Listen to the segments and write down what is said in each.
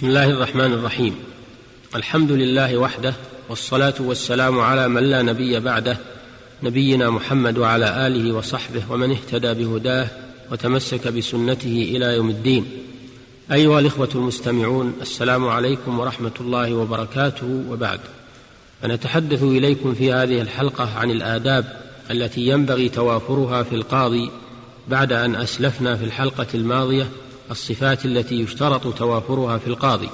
بسم الله الرحمن الرحيم. الحمد لله وحده والصلاة والسلام على من لا نبي بعده نبينا محمد وعلى آله وصحبه ومن اهتدى بهداه وتمسك بسنته إلى يوم الدين. أيها الإخوة المستمعون السلام عليكم ورحمة الله وبركاته وبعد. فنتحدث إليكم في هذه الحلقة عن الآداب التي ينبغي توافرها في القاضي بعد أن أسلفنا في الحلقة الماضية الصفات التي يشترط توافرها في القاضي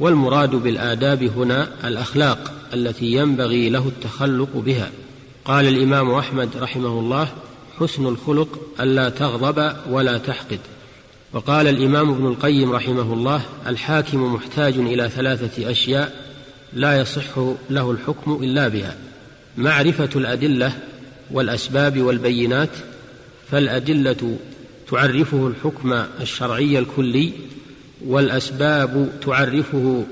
والمراد بالآداب هنا الأخلاق التي ينبغي له التخلق بها. قال الإمام أحمد رحمه الله حسن الخلق ألا تغضب ولا تحقد وقال الإمام ابن القيم رحمه الله الحاكم محتاج إلى ثلاثة أشياء لا يصح له الحكم إلا بها معرفة الأدلة والأسباب والبينات فالأدلة تعرفه الحكم الشرعي الكلي والأسباب تعرفه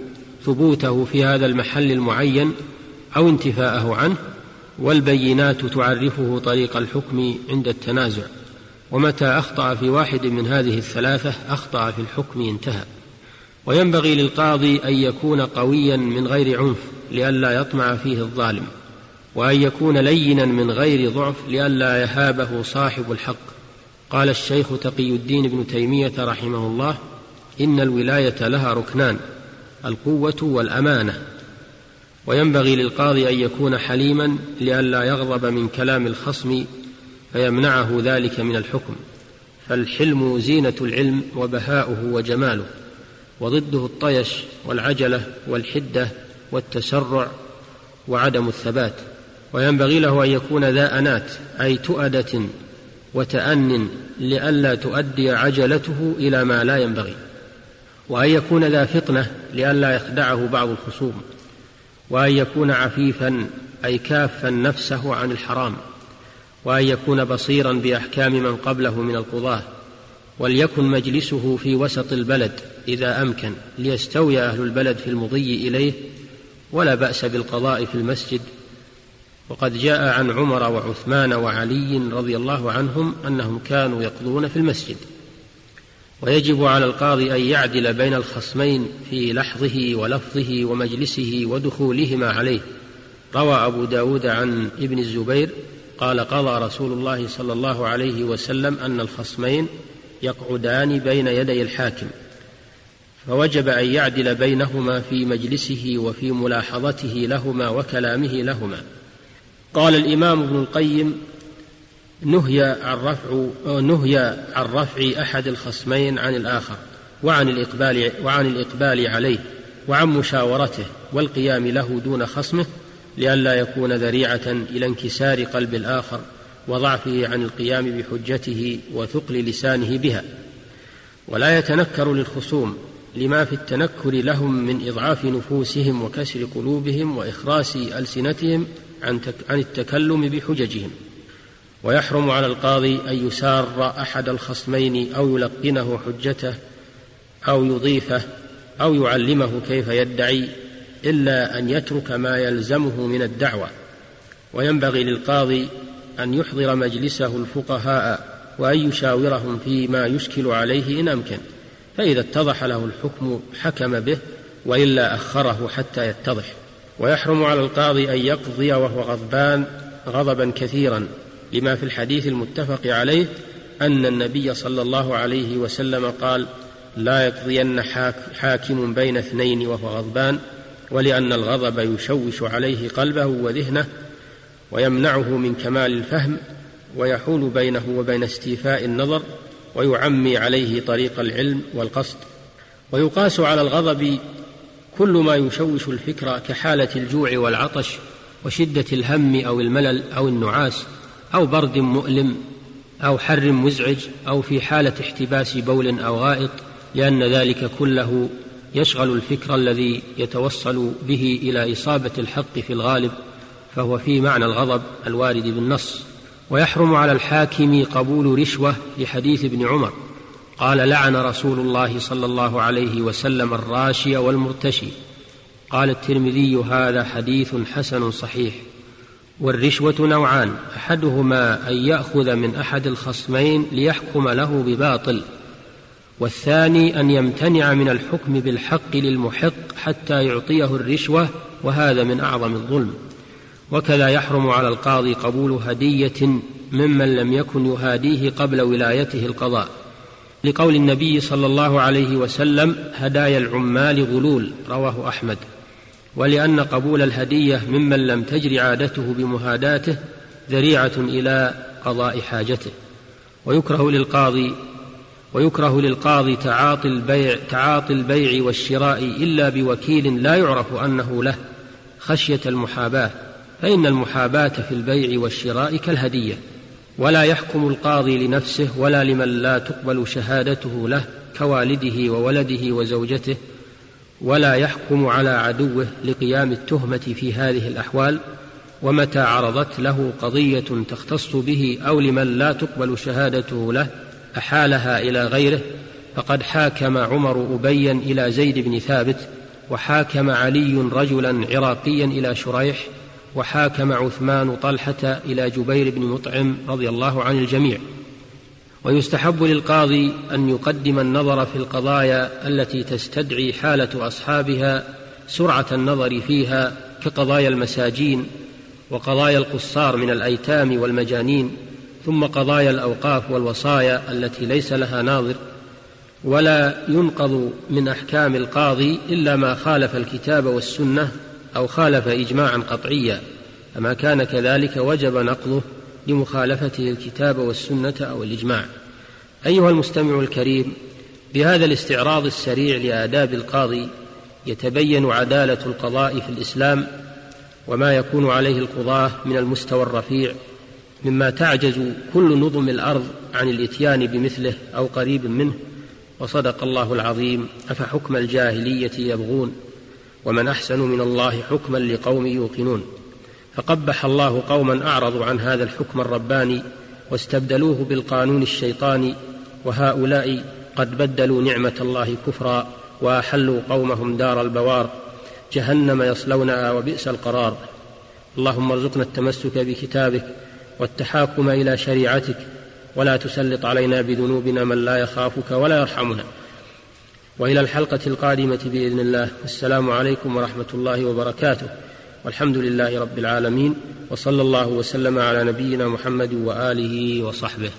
ثبوته في هذا المحل المعين أو انتفاءه عنه والبينات تعرفه طريق الحكم عند التنازع. ومتى أخطأ في واحد من هذه الثلاثة أخطأ في الحكم انتهى. وينبغي للقاضي أن يكون قويا من غير عنف لئلا يطمع فيه الظالم وأن يكون لينا من غير ضعف لئلا يهابه صاحب الحق. قال الشيخ تقي الدين ابن تيمية رحمه الله إن الولاية لها ركنان القوة والأمانة. وينبغي للقاضي أن يكون حليما لئلا يغضب من كلام الخصم فيمنعه ذلك من الحكم. فالحلم زينة العلم وبهاؤه وجماله وضده الطيش والعجلة والحدة والتسرع وعدم الثبات. وينبغي له أن يكون ذا أنات أي تؤدة وتأن لئلا تؤدي عجلته إلى ما لا ينبغي وأن يكون ذا فطنة لئلا يخدعه بعض الخصوم وأن يكون عفيفا أي كافا نفسه عن الحرام وأن يكون بصيرا بأحكام من قبله من القضاة وليكن مجلسه في وسط البلد إذا أمكن ليستوي أهل البلد في المضي إليه ولا بأس بالقضاء في المسجد وقد جاء عن عمر وعثمان وعلي رضي الله عنهم أنهم كانوا يقضون في المسجد. ويجب على القاضي أن يعدل بين الخصمين في لحظه ولفظه ومجلسه ودخولهما عليه. روى أبو داود عن ابن الزبير قال قضى رسول الله صلى الله عليه وسلم أن الخصمين يقعدان بين يدي الحاكم. فوجب أن يعدل بينهما في مجلسه وفي ملاحظته لهما وكلامه لهما. قال الإمام ابن القيم نهي عن رفع نهي عن رفع أحد الخصمين عن الآخر وعن الإقبال وعن الإقبال عليه وعن مشاورته والقيام له دون خصمه لئلا يكون ذريعة إلى انكسار قلب الآخر وضعفه عن القيام بحجته وثقل لسانه بها. ولا يتنكر للخصوم لما في التنكر لهم من إضعاف نفوسهم وكسر قلوبهم وإخراس ألسنتهم عن, عن التكلم بحججهم. ويحرم على القاضي أن يسار أحد الخصمين أو يلقنه حجته أو يضيفه أو يعلمه كيف يدعي إلا أن يترك ما يلزمه من الدعوة. وينبغي للقاضي أن يحضر مجلسه الفقهاء وأن يشاورهم فيما يشكل عليه إن أمكن. فإذا اتضح له الحكم حكم به وإلا أخره حتى يتضح. ويحرم على القاضي أن يقضي وهو غضبان غضبا كثيرا لما في الحديث المتفق عليه أن النبي صلى الله عليه وسلم قال لا يقضين حاكم بين اثنين وهو غضبان ولأن الغضب يشوش عليه قلبه وذهنه ويمنعه من كمال الفهم ويحول بينه وبين استيفاء النظر ويعمي عليه طريق العلم والقصد. ويقاس على الغضب كل ما يشوش الفكر كحالة الجوع والعطش وشدة الهم أو الملل أو النعاس أو برد مؤلم أو حر مزعج أو في حالة احتباس بول أو غائط لأن ذلك كله يشغل الفكر الذي يتوصل به إلى إصابة الحق في الغالب فهو في معنى الغضب الوارد بالنص. ويحرم على الحاكم قبول رشوة لحديث ابن عمر. قال لعن رسول الله صلى الله عليه وسلم الراشي والمرتشي. قال الترمذي هذا حديث حسن صحيح. والرشوة نوعان أحدهما أن يأخذ من أحد الخصمين ليحكم له بباطل والثاني أن يمتنع من الحكم بالحق للمحق حتى يعطيه الرشوة وهذا من أعظم الظلم. وكذا يحرم على القاضي قبول هدية ممن لم يكن يهاديه قبل ولايته القضاء. لقول النبي صلى الله عليه وسلم هدايا العمال غلول رواه أحمد. ولأن قبول الهدية ممن لم تجر عادته بمهاداته ذريعة إلى قضاء حاجته. ويكره للقاضي ويكره للقاضي تعاطي البيع تعاطي البيع والشراء إلا بوكيل لا يعرف أنه له خشية المحاباة فإن المحاباة في البيع والشراء كالهدية. ولا يحكم القاضي لنفسه ولا لمن لا تقبل شهادته له كوالده وولده وزوجته ولا يحكم على عدوه لقيام التهمة في هذه الأحوال ومتى عرضت له قضية تختص به أو لمن لا تقبل شهادته له أحالها إلى غيره فقد حاكم عمر أبيا إلى زيد بن ثابت وحاكم علي رجلا عراقيا إلى شريح وحاكم عثمان طلحة إلى جبير بن مطعم رضي الله عن الجميع. ويستحب للقاضي أن يقدم النظر في القضايا التي تستدعي حالة أصحابها سرعة النظر فيها كقضايا المساجين وقضايا القصار من الأيتام والمجانين ثم قضايا الأوقاف والوصايا التي ليس لها ناظر. ولا ينقض من أحكام القاضي إلا ما خالف الكتاب والسنة أو خالف اجماعا قطعيا. فما كان كذلك وجب نقضه لمخالفته الكتاب والسنة أو الإجماع. أيها المستمع الكريم بهذا الاستعراض السريع لآداب القاضي يتبين عدالة القضاء في الإسلام وما يكون عليه القضاة من المستوى الرفيع مما تعجز كل نظم الأرض عن الإتيان بمثله أو قريب منه. وصدق الله العظيم أفحكم الجاهلية يبغون. ومن أحسن من الله حكما لقوم يوقنون. فقبح الله قوما أعرضوا عن هذا الحكم الرباني واستبدلوه بالقانون الشيطاني وهؤلاء قد بدلوا نعمة الله كفرا وأحلوا قومهم دار البوار جهنم يصلونها وبئس القرار. اللهم ارزقنا التمسك بكتابك والتحاكم إلى شريعتك ولا تسلط علينا بذنوبنا من لا يخافك ولا يرحمنا. وإلى الحلقة القادمة بإذن الله. السلام عليكم ورحمة الله وبركاته. والحمد لله رب العالمين وصلى الله وسلم على نبينا محمد وآله وصحبه.